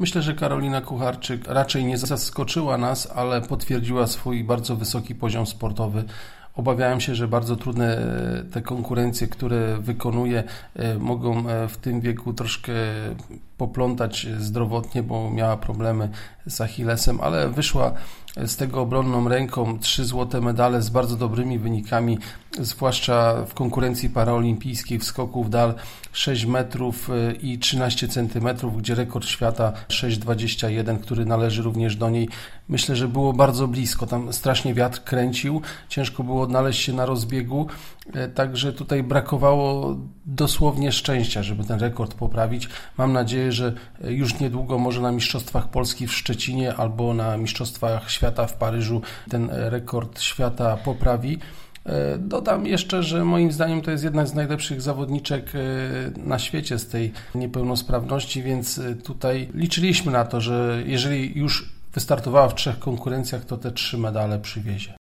Myślę, że Karolina Kucharczyk raczej nie zaskoczyła nas, ale potwierdziła swój bardzo wysoki poziom sportowy. Obawiałem się, że bardzo trudne e, te konkurencje, które wykonuje, e, mogą e, w tym wieku troszkę poplątać zdrowotnie, bo miała problemy z Achillesem, ale wyszła z tego obronną ręką. Trzy złote medale z bardzo dobrymi wynikami, zwłaszcza w konkurencji paraolimpijskiej w skoku w dal 6 metrów i 13 centymetrów, gdzie rekord świata 6,21, który należy również do niej. Myślę, że było bardzo blisko. Tam strasznie wiatr kręcił, ciężko było odnaleźć się na rozbiegu, także tutaj brakowało dosłownie szczęścia, żeby ten rekord poprawić. Mam nadzieję, że już niedługo może na Mistrzostwach Polski w Szczecinie albo na Mistrzostwach Świata w Paryżu ten rekord świata poprawi. Dodam jeszcze, że moim zdaniem to jest jedna z najlepszych zawodniczek na świecie z tej niepełnosprawności, więc tutaj liczyliśmy na to, że jeżeli już wystartowała w trzech konkurencjach, to te trzy medale przywiezie.